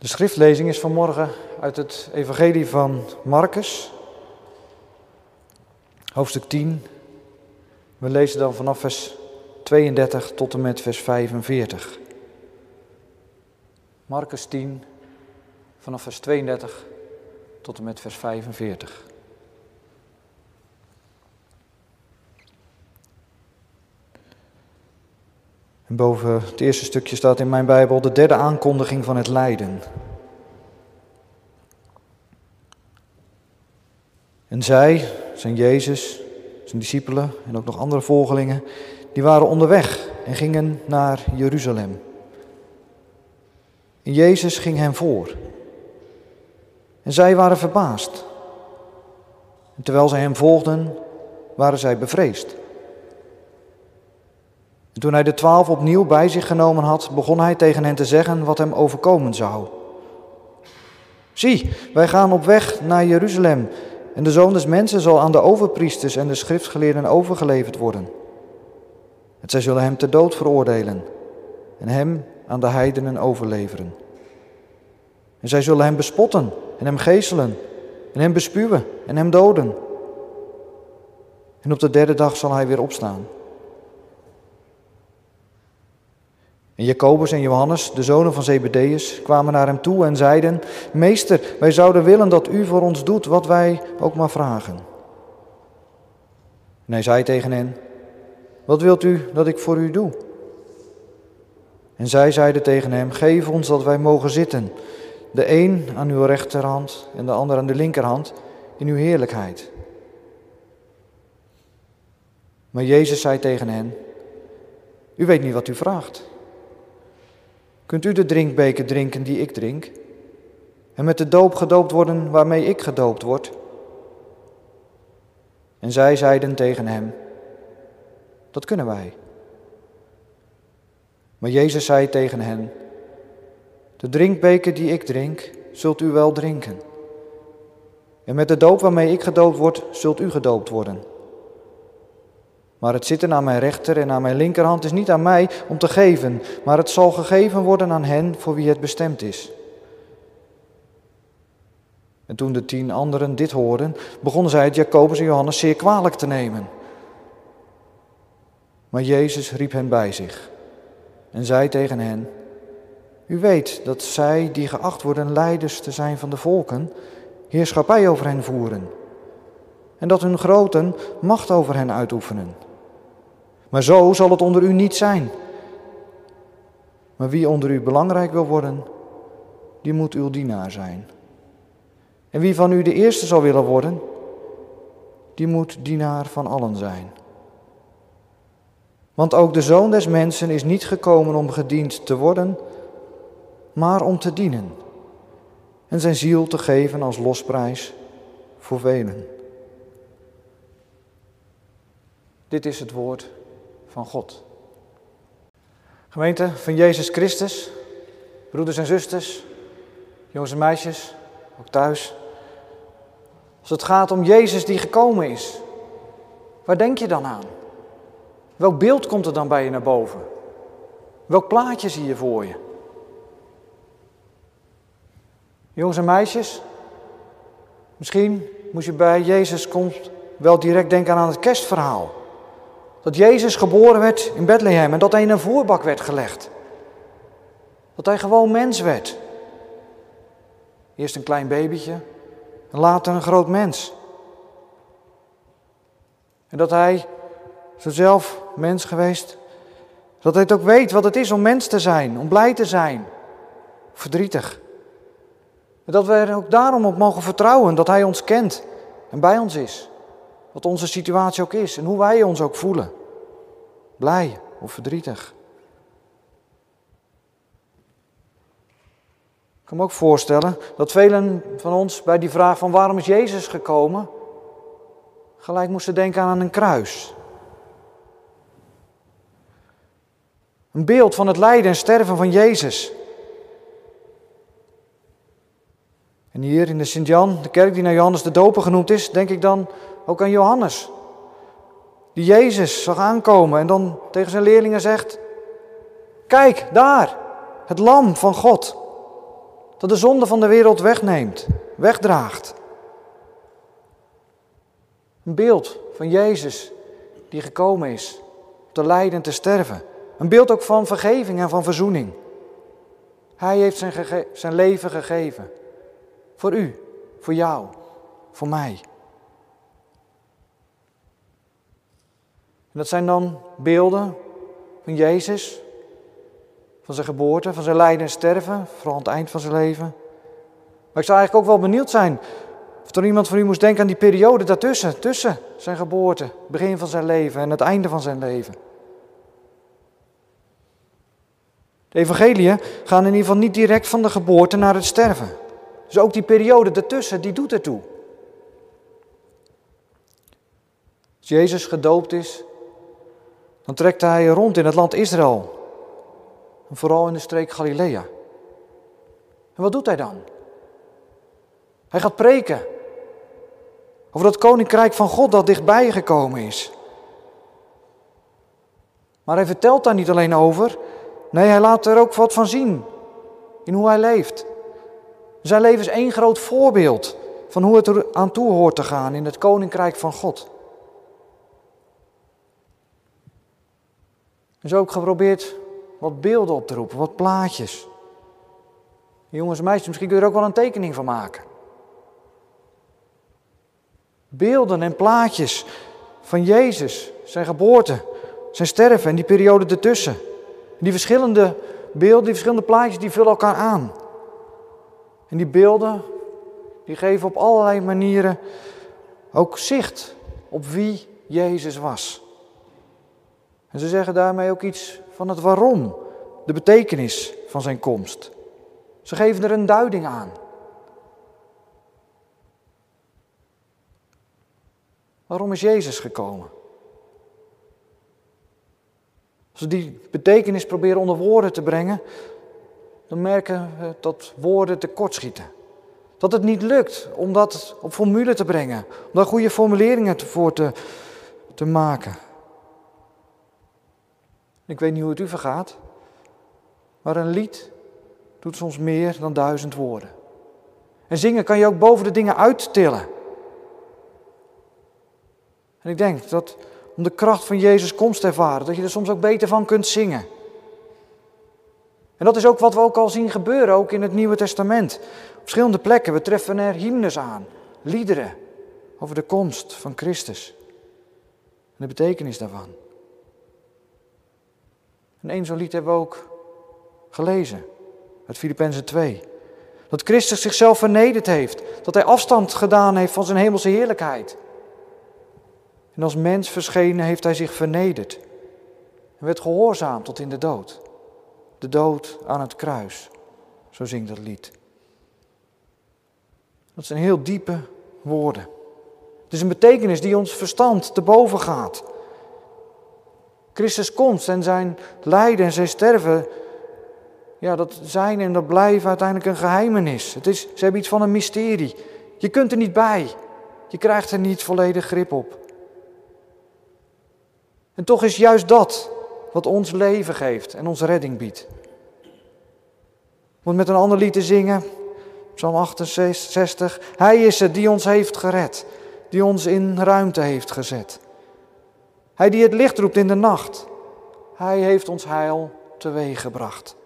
De schriftlezing is vanmorgen uit het Evangelie van Marcus, hoofdstuk 10. We lezen dan vanaf vers 32 tot en met vers 45. Marcus 10, vanaf vers 32 tot en met vers 45. En boven het eerste stukje staat in mijn Bijbel de derde aankondiging van het lijden. En zij, zijn Jezus, zijn discipelen en ook nog andere volgelingen, die waren onderweg en gingen naar Jeruzalem. En Jezus ging hen voor. En zij waren verbaasd. En terwijl zij hem volgden, waren zij bevreesd. En toen hij de twaalf opnieuw bij zich genomen had, begon hij tegen hen te zeggen wat hem overkomen zou. Zie, wij gaan op weg naar Jeruzalem en de zoon des mensen zal aan de overpriesters en de schriftgeleerden overgeleverd worden. En zij zullen hem ter dood veroordelen en hem aan de heidenen overleveren. En zij zullen hem bespotten en hem geeselen en hem bespuwen en hem doden. En op de derde dag zal hij weer opstaan. En Jacobus en Johannes, de zonen van Zebedeus, kwamen naar hem toe en zeiden: Meester, wij zouden willen dat u voor ons doet wat wij ook maar vragen. En hij zei tegen hen: Wat wilt u dat ik voor u doe? En zij zeiden tegen hem: Geef ons dat wij mogen zitten, de een aan uw rechterhand en de ander aan de linkerhand, in uw heerlijkheid. Maar Jezus zei tegen hen: U weet niet wat u vraagt. Kunt u de drinkbeker drinken die ik drink? En met de doop gedoopt worden waarmee ik gedoopt word? En zij zeiden tegen hem: Dat kunnen wij. Maar Jezus zei tegen hen: De drinkbeker die ik drink, zult u wel drinken. En met de doop waarmee ik gedoopt word, zult u gedoopt worden. Maar het zitten aan mijn rechter en aan mijn linkerhand is niet aan mij om te geven, maar het zal gegeven worden aan hen voor wie het bestemd is. En toen de tien anderen dit hoorden, begonnen zij het Jacobus en Johannes zeer kwalijk te nemen. Maar Jezus riep hen bij zich en zei tegen hen: U weet dat zij die geacht worden leiders te zijn van de volken, heerschappij over hen voeren. En dat hun groten macht over hen uitoefenen. Maar zo zal het onder u niet zijn. Maar wie onder u belangrijk wil worden, die moet uw dienaar zijn. En wie van u de eerste zal willen worden, die moet dienaar van allen zijn. Want ook de zoon des mensen is niet gekomen om gediend te worden, maar om te dienen en zijn ziel te geven als losprijs voor velen. Dit is het woord van God. Gemeente van Jezus Christus, broeders en zusters, jongens en meisjes, ook thuis. Als het gaat om Jezus die gekomen is, waar denk je dan aan? Welk beeld komt er dan bij je naar boven? Welk plaatje zie je voor je? Jongens en meisjes, misschien moest je bij Jezus komt wel direct denken aan het kerstverhaal. Dat Jezus geboren werd in Bethlehem en dat hij in een voorbak werd gelegd. Dat hij gewoon mens werd. Eerst een klein babytje en later een groot mens. En dat hij zo zelf mens geweest, dat hij het ook weet wat het is om mens te zijn, om blij te zijn, verdrietig. En dat we er ook daarom op mogen vertrouwen dat hij ons kent en bij ons is. Wat onze situatie ook is en hoe wij ons ook voelen. Blij of verdrietig. Ik kan me ook voorstellen dat velen van ons bij die vraag van waarom is Jezus gekomen, gelijk moesten denken aan een kruis. Een beeld van het lijden en sterven van Jezus. En hier in de Sint-Jan, de kerk die naar Johannes de Doper genoemd is, denk ik dan ook aan Johannes. Die Jezus zag aankomen en dan tegen zijn leerlingen zegt: Kijk, daar, het lam van God. Dat de zonde van de wereld wegneemt, wegdraagt. Een beeld van Jezus die gekomen is om te lijden en te sterven. Een beeld ook van vergeving en van verzoening. Hij heeft zijn, zijn leven gegeven. Voor u, voor jou, voor mij. En dat zijn dan beelden van Jezus, van zijn geboorte, van zijn lijden en sterven, vooral aan het eind van zijn leven. Maar ik zou eigenlijk ook wel benieuwd zijn of er iemand van u moest denken aan die periode daartussen, tussen zijn geboorte, het begin van zijn leven en het einde van zijn leven. De evangeliën gaan in ieder geval niet direct van de geboorte naar het sterven. Dus ook die periode daartussen, die doet ertoe. Als Jezus gedoopt is, dan trekt hij rond in het land Israël. En vooral in de streek Galilea. En wat doet hij dan? Hij gaat preken over dat koninkrijk van God dat dichtbij gekomen is. Maar hij vertelt daar niet alleen over, nee, hij laat er ook wat van zien in hoe hij leeft. Zijn leven is één groot voorbeeld van hoe het er aan toe hoort te gaan in het koninkrijk van God. Zo ook geprobeerd wat beelden op te roepen, wat plaatjes. Jongens en meisjes, misschien kun je er ook wel een tekening van maken. Beelden en plaatjes van Jezus, zijn geboorte, zijn sterven en die periode ertussen. Die verschillende beelden, die verschillende plaatjes, die vullen elkaar aan. En die beelden, die geven op allerlei manieren ook zicht op wie Jezus was. En ze zeggen daarmee ook iets van het waarom, de betekenis van zijn komst. Ze geven er een duiding aan. Waarom is Jezus gekomen? Als we die betekenis proberen onder woorden te brengen, dan merken we dat woorden tekortschieten. Dat het niet lukt om dat op formule te brengen, om daar goede formuleringen voor te, te maken. Ik weet niet hoe het u vergaat, maar een lied doet soms meer dan duizend woorden. En zingen kan je ook boven de dingen uittillen. En ik denk dat om de kracht van Jezus komst te ervaren, dat je er soms ook beter van kunt zingen. En dat is ook wat we ook al zien gebeuren, ook in het Nieuwe Testament. Op verschillende plekken, we treffen er hymnes aan, liederen over de komst van Christus. En de betekenis daarvan. En één zo'n lied hebben we ook gelezen, uit Filippenzen 2. Dat Christus zichzelf vernederd heeft, dat hij afstand gedaan heeft van zijn hemelse heerlijkheid. En als mens verschenen heeft hij zich vernederd en werd gehoorzaam tot in de dood. De dood aan het kruis, zo zingt dat lied. Dat zijn heel diepe woorden. Het is een betekenis die ons verstand te boven gaat. Christus komst en zijn lijden en zijn sterven, ja, dat zijn en dat blijven uiteindelijk een geheimenis. Het is, ze hebben iets van een mysterie. Je kunt er niet bij. Je krijgt er niet volledig grip op. En toch is juist dat wat ons leven geeft en ons redding biedt. Om met een ander lied te zingen, Psalm 68, Hij is het die ons heeft gered, die ons in ruimte heeft gezet. Hij die het licht roept in de nacht. Hij heeft ons heil teweeg gebracht.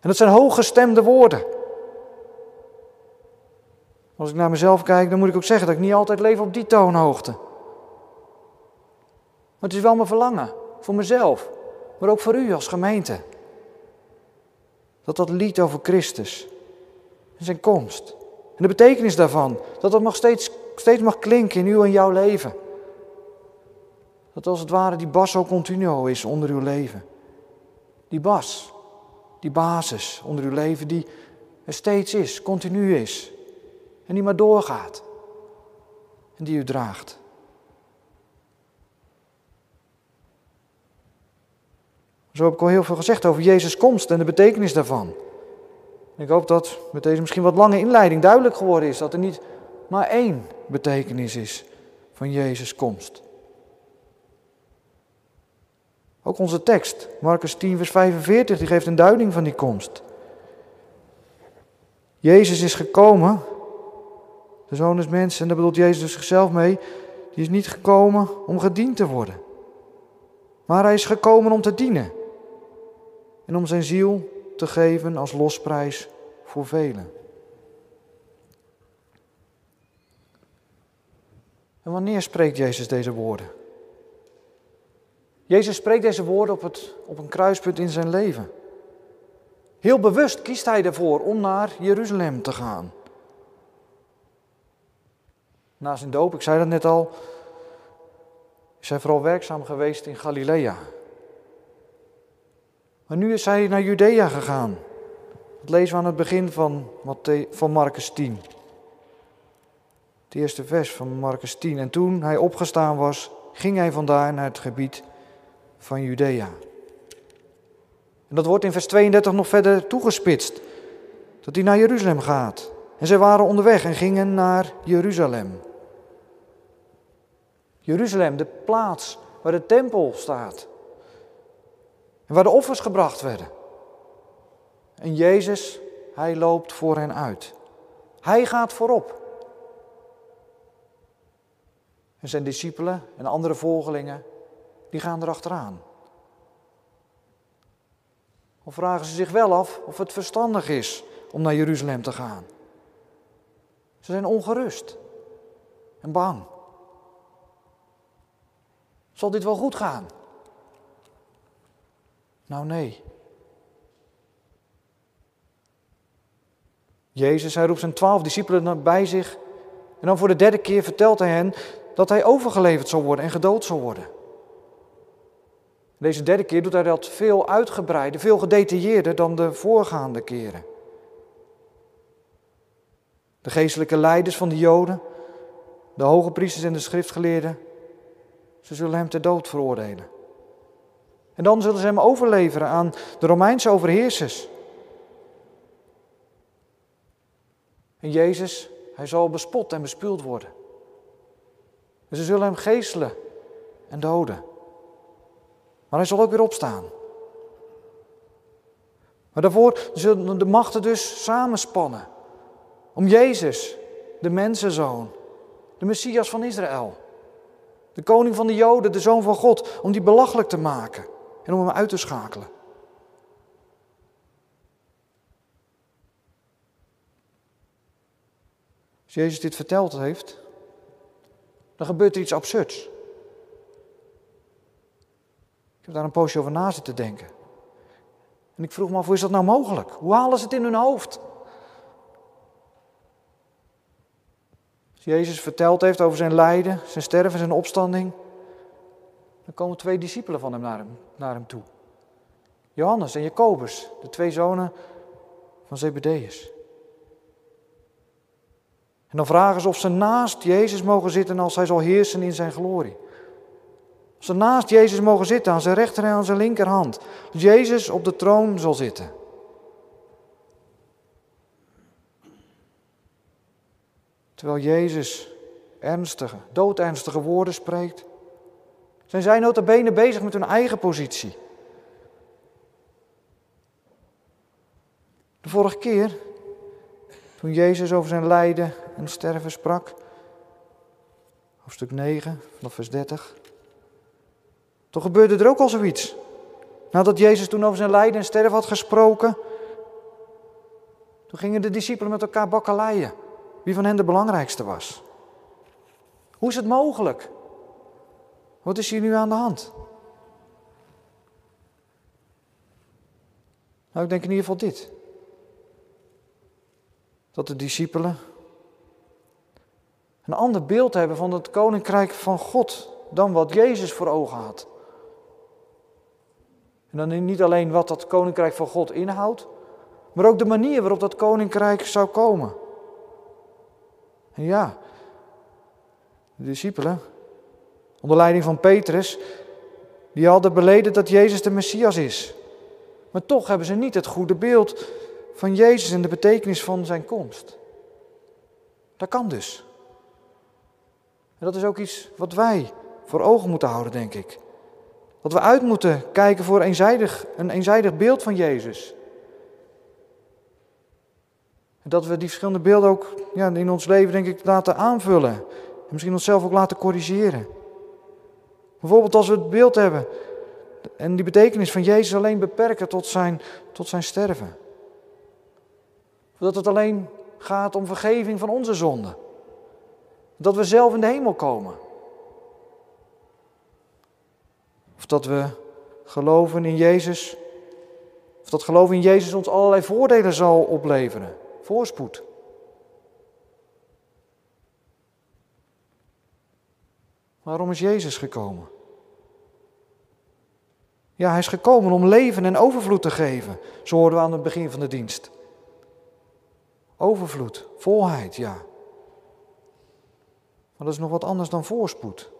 En dat zijn hooggestemde woorden. Als ik naar mezelf kijk, dan moet ik ook zeggen dat ik niet altijd leef op die toonhoogte. Maar het is wel mijn verlangen, voor mezelf, maar ook voor u als gemeente. Dat dat lied over Christus en zijn komst en de betekenis daarvan, dat dat nog steeds, steeds mag klinken in uw en jouw leven. Dat als het ware die basso continuo is onder uw leven. Die bas, die basis onder uw leven die er steeds is, continu is. En die maar doorgaat. En die u draagt. Zo heb ik al heel veel gezegd over Jezus' komst en de betekenis daarvan. ik hoop dat met deze misschien wat lange inleiding duidelijk geworden is dat er niet maar één betekenis is van Jezus' komst. Ook onze tekst, Marcus 10, vers 45, die geeft een duiding van die komst. Jezus is gekomen, de zoon des mensen, en daar bedoelt Jezus dus zichzelf mee, die is niet gekomen om gediend te worden. Maar hij is gekomen om te dienen. En om zijn ziel te geven als losprijs voor velen. En wanneer spreekt Jezus deze woorden? Jezus spreekt deze woorden op, het, op een kruispunt in zijn leven. Heel bewust kiest hij ervoor om naar Jeruzalem te gaan. Na zijn doop, ik zei dat net al, is hij vooral werkzaam geweest in Galilea. Maar nu is hij naar Judea gegaan. Dat lezen we aan het begin van, van Marcus 10. Het eerste vers van Marcus 10. En toen hij opgestaan was, ging hij vandaar naar het gebied van Judea. En dat wordt in vers 32 nog verder toegespitst. Dat hij naar Jeruzalem gaat. En zij waren onderweg en gingen naar Jeruzalem. Jeruzalem, de plaats waar de tempel staat. En waar de offers gebracht werden. En Jezus, hij loopt voor hen uit. Hij gaat voorop. En zijn discipelen en andere volgelingen, die gaan erachteraan. Of vragen ze zich wel af of het verstandig is om naar Jeruzalem te gaan. Ze zijn ongerust en bang. Zal dit wel goed gaan? Nou nee. Jezus, hij roept zijn twaalf discipelen bij zich. En dan voor de derde keer vertelt hij hen dat hij overgeleverd zal worden en gedood zal worden. Deze derde keer doet hij dat veel uitgebreider, veel gedetailleerder dan de voorgaande keren. De geestelijke leiders van de Joden, de hoge priesters en de schriftgeleerden, ze zullen hem ter dood veroordelen. En dan zullen ze hem overleveren aan de Romeinse overheersers. En Jezus, hij zal bespot en bespuwd worden. En ze zullen hem geestelen en doden. Maar hij zal ook weer opstaan. Maar daarvoor zullen de machten dus samenspannen. Om Jezus, de mensenzoon, de Messias van Israël, de koning van de Joden, de zoon van God, om die belachelijk te maken en om hem uit te schakelen. Als Jezus dit verteld heeft, dan gebeurt er iets absurds. Heb daar een poosje over na zitten denken. En ik vroeg me af, hoe is dat nou mogelijk? Hoe halen ze het in hun hoofd? Als Jezus verteld heeft over zijn lijden, zijn sterven, zijn opstanding, dan komen twee discipelen van hem naar hem, naar hem toe. Johannes en Jacobus, de twee zonen van Zebedeus. En dan vragen ze of ze naast Jezus mogen zitten als hij zal heersen in zijn glorie. Ze naast Jezus mogen zitten aan zijn rechter en aan zijn linkerhand. Dat Jezus op de troon zal zitten. Terwijl Jezus ernstige, doodernstige woorden spreekt, zijn zij nota bene bezig met hun eigen positie. De vorige keer, toen Jezus over zijn lijden en sterven sprak, hoofdstuk 9, vanaf vers 30, toen gebeurde er ook al zoiets. Nadat Jezus toen over zijn lijden en sterven had gesproken, toen gingen de discipelen met elkaar bakkeleien. Wie van hen de belangrijkste was. Hoe is het mogelijk? Wat is hier nu aan de hand? Nou, ik denk in ieder geval dit. Dat de discipelen een ander beeld hebben van het koninkrijk van God dan wat Jezus voor ogen had. En dan niet alleen wat dat koninkrijk van God inhoudt, maar ook de manier waarop dat koninkrijk zou komen. En ja, de discipelen, onder leiding van Petrus, die hadden beleden dat Jezus de Messias is. Maar toch hebben ze niet het goede beeld van Jezus en de betekenis van zijn komst. Dat kan dus. En dat is ook iets wat wij voor ogen moeten houden, denk ik. Dat we uit moeten kijken voor eenzijdig, een eenzijdig beeld van Jezus. Dat we die verschillende beelden ook ja, in ons leven, denk ik, laten aanvullen. En misschien onszelf ook laten corrigeren. Bijvoorbeeld als we het beeld hebben en die betekenis van Jezus alleen beperken tot zijn, tot zijn sterven. Dat het alleen gaat om vergeving van onze zonden. Dat we zelf in de hemel komen. Of dat we geloven in Jezus. Of dat geloven in Jezus ons allerlei voordelen zal opleveren. Voorspoed. Waarom is Jezus gekomen? Ja, hij is gekomen om leven en overvloed te geven. Zo hoorden we aan het begin van de dienst. Overvloed, volheid, ja. Maar dat is nog wat anders dan voorspoed.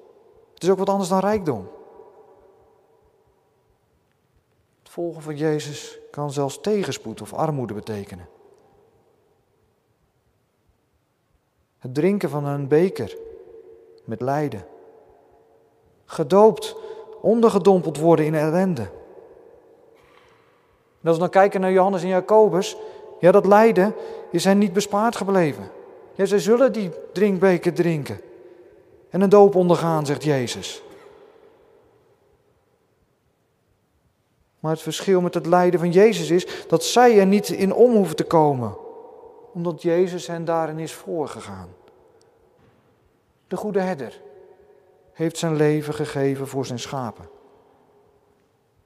Het is ook wat anders dan rijkdom. Het volgen van Jezus kan zelfs tegenspoed of armoede betekenen. Het drinken van een beker met lijden. Gedoopt, ondergedompeld worden in ellende. En als we dan kijken naar Johannes en Jacobus, ja, dat lijden is hen niet bespaard gebleven. Ja, zij zullen die drinkbeker drinken en een doop ondergaan, zegt Jezus. Maar het verschil met het lijden van Jezus is dat zij er niet in om hoeven te komen, omdat Jezus hen daarin is voorgegaan. De goede herder heeft zijn leven gegeven voor zijn schapen.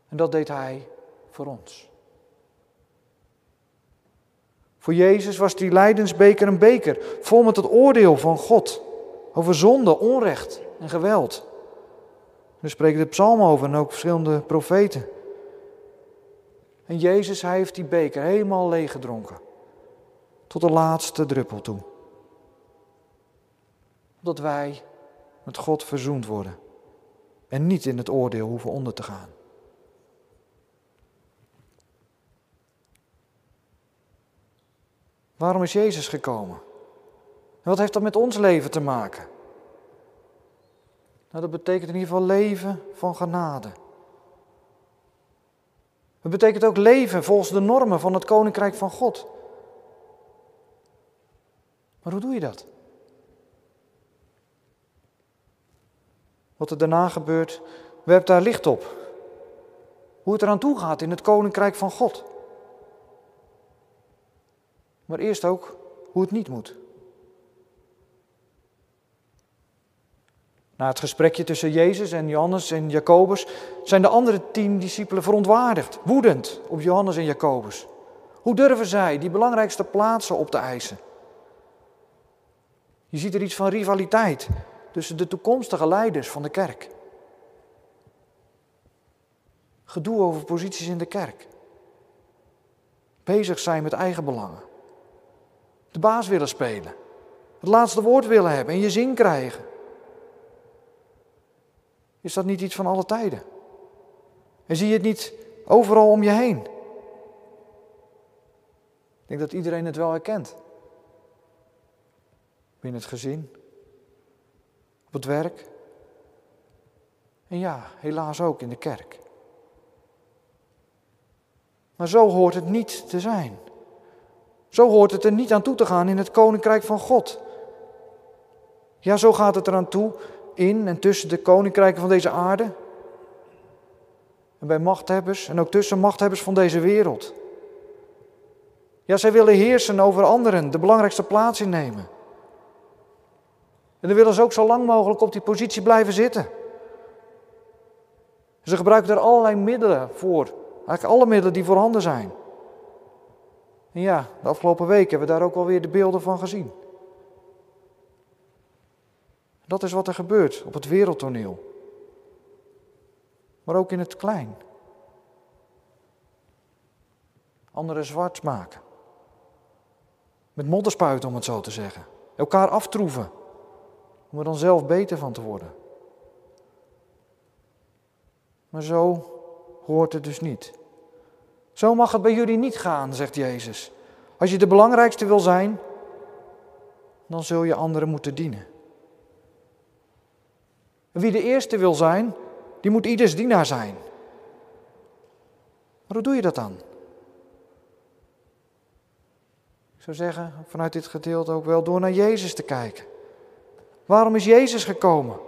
En dat deed hij voor ons. Voor Jezus was die lijdensbeker een beker vol met het oordeel van God over zonde, onrecht en geweld. We spreken de psalm over en ook verschillende profeten. En Jezus, hij heeft die beker helemaal leeggedronken. Tot de laatste druppel toe. Dat wij met God verzoend worden. En niet in het oordeel hoeven onder te gaan. Waarom is Jezus gekomen? En wat heeft dat met ons leven te maken? Nou, dat betekent in ieder geval leven van genade. Het betekent ook leven volgens de normen van het koninkrijk van God. Maar hoe doe je dat? Wat er daarna gebeurt, werpt daar licht op. Hoe het eraan toe gaat in het koninkrijk van God. Maar eerst ook hoe het niet moet. Na het gesprekje tussen Jezus en Johannes en Jacobus zijn de andere tien discipelen verontwaardigd, woedend op Johannes en Jacobus. Hoe durven zij die belangrijkste plaatsen op te eisen? Je ziet er iets van rivaliteit tussen de toekomstige leiders van de kerk. Gedoe over posities in de kerk. Bezig zijn met eigen belangen. De baas willen spelen. Het laatste woord willen hebben en je zin krijgen. Is dat niet iets van alle tijden? En zie je het niet overal om je heen? Ik denk dat iedereen het wel herkent. Binnen het gezin, op het werk en ja, helaas ook in de kerk. Maar zo hoort het niet te zijn. Zo hoort het er niet aan toe te gaan in het koninkrijk van God. Ja, zo gaat het eraan toe in en tussen de koninkrijken van deze aarde. En bij machthebbers en ook tussen machthebbers van deze wereld. Ja, zij willen heersen over anderen, de belangrijkste plaats innemen. En dan willen ze ook zo lang mogelijk op die positie blijven zitten. Ze gebruiken er allerlei middelen voor. Eigenlijk alle middelen die voorhanden zijn. En ja, de afgelopen weken hebben we daar ook alweer de beelden van gezien. Dat is wat er gebeurt op het wereldtoneel. Maar ook in het klein. Anderen zwart maken. Met modderspuiten om het zo te zeggen. Elkaar aftroeven. Om er dan zelf beter van te worden. Maar zo hoort het dus niet. Zo mag het bij jullie niet gaan, zegt Jezus. Als je de belangrijkste wil zijn, dan zul je anderen moeten dienen. Wie de eerste wil zijn, die moet ieders dienaar zijn. Maar hoe doe je dat dan? Ik zou zeggen, vanuit dit gedeelte ook wel door naar Jezus te kijken. Waarom is Jezus gekomen?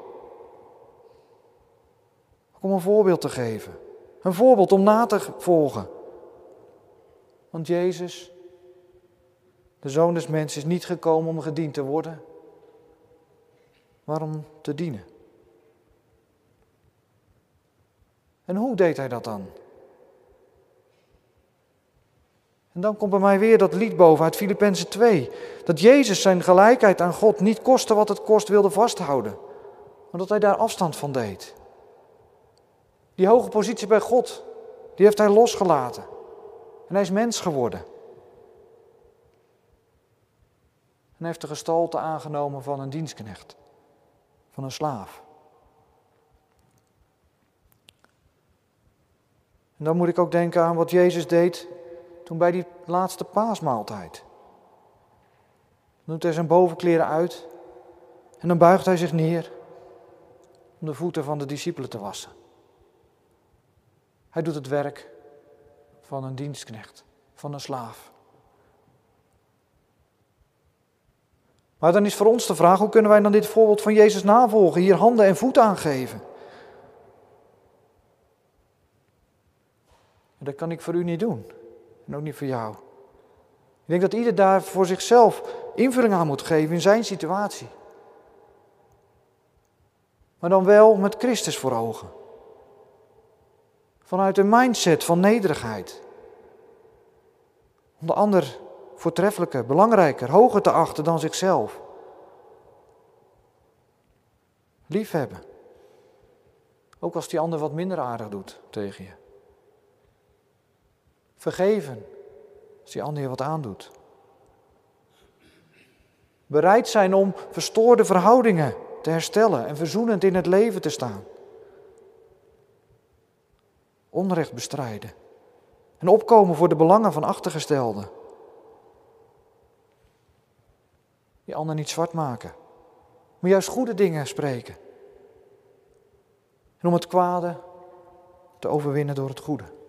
Om een voorbeeld te geven. Een voorbeeld om na te volgen. Want Jezus, de Zoon des Mensen, is niet gekomen om gediend te worden, maar om te dienen. En hoe deed hij dat dan? En dan komt bij mij weer dat lied boven uit Filippenzen 2. Dat Jezus zijn gelijkheid aan God niet kostte wat het kost wilde vasthouden. Maar dat hij daar afstand van deed. Die hoge positie bij God, die heeft hij losgelaten. En hij is mens geworden. En hij heeft de gestalte aangenomen van een dienstknecht. Van een slaaf. En dan moet ik ook denken aan wat Jezus deed toen bij die laatste paasmaaltijd. Dan doet hij zijn bovenkleren uit en dan buigt hij zich neer om de voeten van de discipelen te wassen. Hij doet het werk van een dienstknecht, van een slaaf. Maar dan is voor ons de vraag, hoe kunnen wij dan dit voorbeeld van Jezus navolgen, hier handen en voeten Dat kan ik voor u niet doen. En ook niet voor jou. Ik denk dat ieder daar voor zichzelf invulling aan moet geven in zijn situatie. Maar dan wel met Christus voor ogen. Vanuit een mindset van nederigheid. Om de ander voortreffelijker, belangrijker, hoger te achten dan zichzelf. Liefhebben. Ook als die ander wat minder aardig doet tegen je. Vergeven als die ander je wat aandoet. Bereid zijn om verstoorde verhoudingen te herstellen en verzoenend in het leven te staan. Onrecht bestrijden en opkomen voor de belangen van achtergestelden. Die ander niet zwart maken, maar juist goede dingen spreken. En om het kwade te overwinnen door het goede.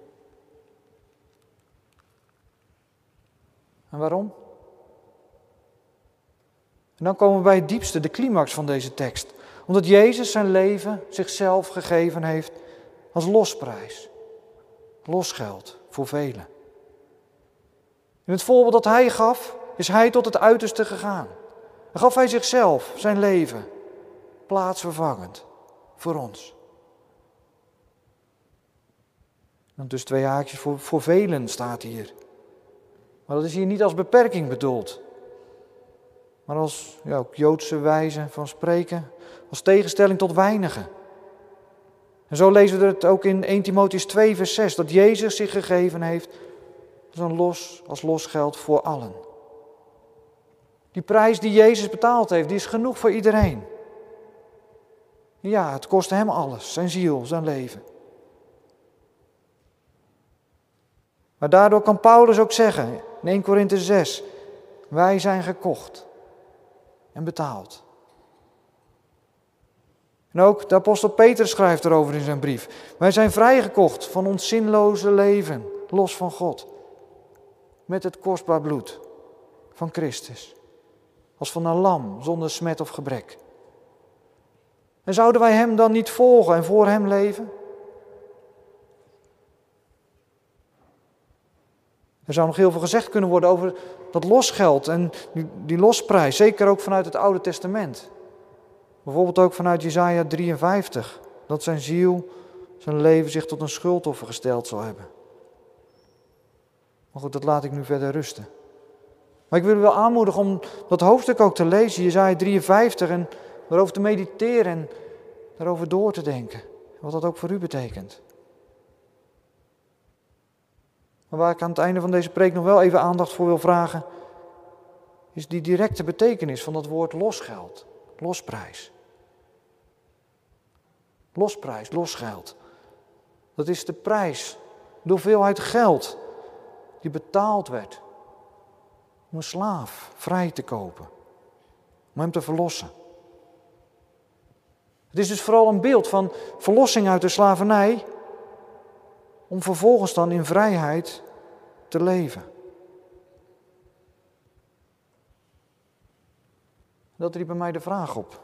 En waarom? En dan komen we bij het diepste, de climax van deze tekst. Omdat Jezus zijn leven zichzelf gegeven heeft als losprijs. Losgeld voor velen. In het voorbeeld dat hij gaf, is hij tot het uiterste gegaan. Dan gaf hij zichzelf, zijn leven, plaatsvervangend voor ons. Dan dus twee haakjes voor, voor velen staat hier. Maar dat is hier niet als beperking bedoeld. Maar als ja, Joodse wijze van spreken, als tegenstelling tot weinigen. En zo lezen we het ook in 1 Timotheus 2, vers 6, dat Jezus zich gegeven heeft als, een los, als losgeld voor allen. Die prijs die Jezus betaald heeft, die is genoeg voor iedereen. Ja, het kostte hem alles, zijn ziel, zijn leven. Maar daardoor kan Paulus ook zeggen in 1 Korinthe 6, wij zijn gekocht en betaald. En ook de apostel Peter schrijft erover in zijn brief. Wij zijn vrijgekocht van ons zinloze leven, los van God. Met het kostbaar bloed van Christus. Als van een lam zonder smet of gebrek. En zouden wij Hem dan niet volgen en voor Hem leven? Er zou nog heel veel gezegd kunnen worden over dat losgeld en die, losprijs, zeker ook vanuit het Oude Testament. Bijvoorbeeld ook vanuit Jesaja 53, dat zijn ziel, zijn leven zich tot een schuldoffer gesteld zal hebben. Maar goed, dat laat ik nu verder rusten. Maar ik wil u wel aanmoedigen om dat hoofdstuk ook te lezen, Jesaja 53, en daarover te mediteren en daarover door te denken. Wat dat ook voor u betekent. Maar waar ik aan het einde van deze preek nog wel even aandacht voor wil vragen, is die directe betekenis van dat woord losgeld, losprijs. Losprijs, losgeld. Dat is de prijs, de hoeveelheid geld die betaald werd om een slaaf vrij te kopen, om hem te verlossen. Het is dus vooral een beeld van verlossing uit de slavernij, om vervolgens dan in vrijheid te leven. Dat riep bij mij de vraag op.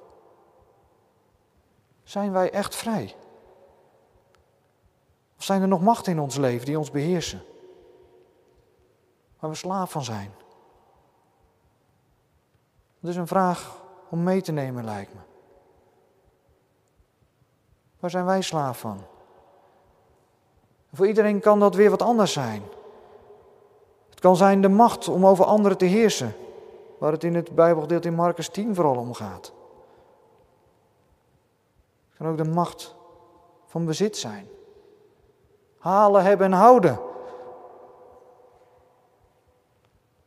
Zijn wij echt vrij? Of zijn er nog machten in ons leven die ons beheersen? Waar we slaaf van zijn? Dat is een vraag om mee te nemen, lijkt me. Waar zijn wij slaaf van? Voor iedereen kan dat weer wat anders zijn. Kan zijn de macht om over anderen te heersen, waar het in het Bijbelgedeelte in Marcus 10 vooral om gaat. Het kan ook de macht van bezit zijn. Halen, hebben en houden.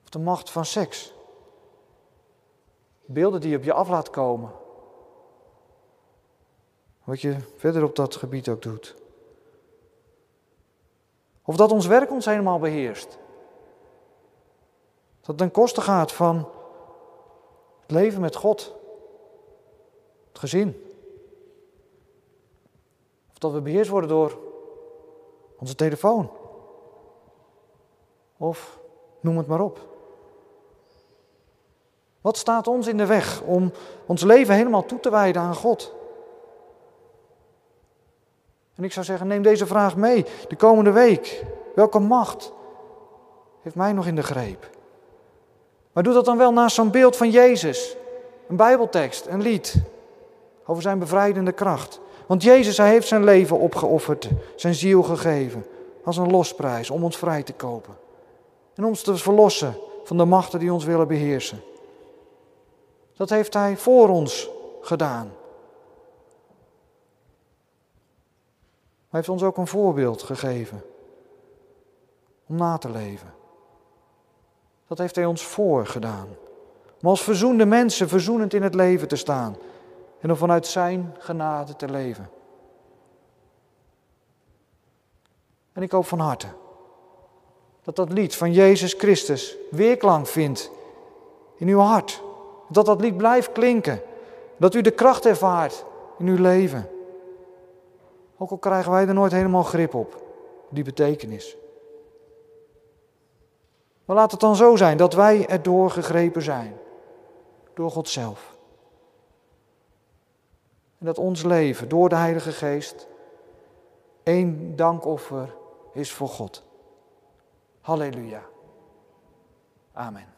Of de macht van seks. Beelden die je op je af laat komen. Wat je verder op dat gebied ook doet. Of dat ons werk ons helemaal beheerst. Dat het ten koste gaat van het leven met God. Het gezin. Of dat we beheerst worden door onze telefoon. Of noem het maar op. Wat staat ons in de weg om ons leven helemaal toe te wijden aan God? En ik zou zeggen, neem deze vraag mee de komende week. Welke macht heeft mij nog in de greep? Maar doe dat dan wel naast zo'n beeld van Jezus. Een Bijbeltekst, een lied over zijn bevrijdende kracht. Want Jezus, hij heeft zijn leven opgeofferd, zijn ziel gegeven, als een losprijs om ons vrij te kopen. En ons te verlossen van de machten die ons willen beheersen. Dat heeft hij voor ons gedaan. Hij heeft ons ook een voorbeeld gegeven om na te leven. Dat heeft hij ons voor gedaan. Om als verzoende mensen verzoenend in het leven te staan en om vanuit zijn genade te leven. En ik hoop van harte dat dat lied van Jezus Christus weerklank vindt in uw hart. Dat dat lied blijft klinken. Dat u de kracht ervaart in uw leven. Ook al krijgen wij er nooit helemaal grip op, die betekenis. Maar laat het dan zo zijn dat wij erdoor gegrepen zijn. Door God zelf. En dat ons leven door de Heilige Geest één dankoffer is voor God. Halleluja. Amen.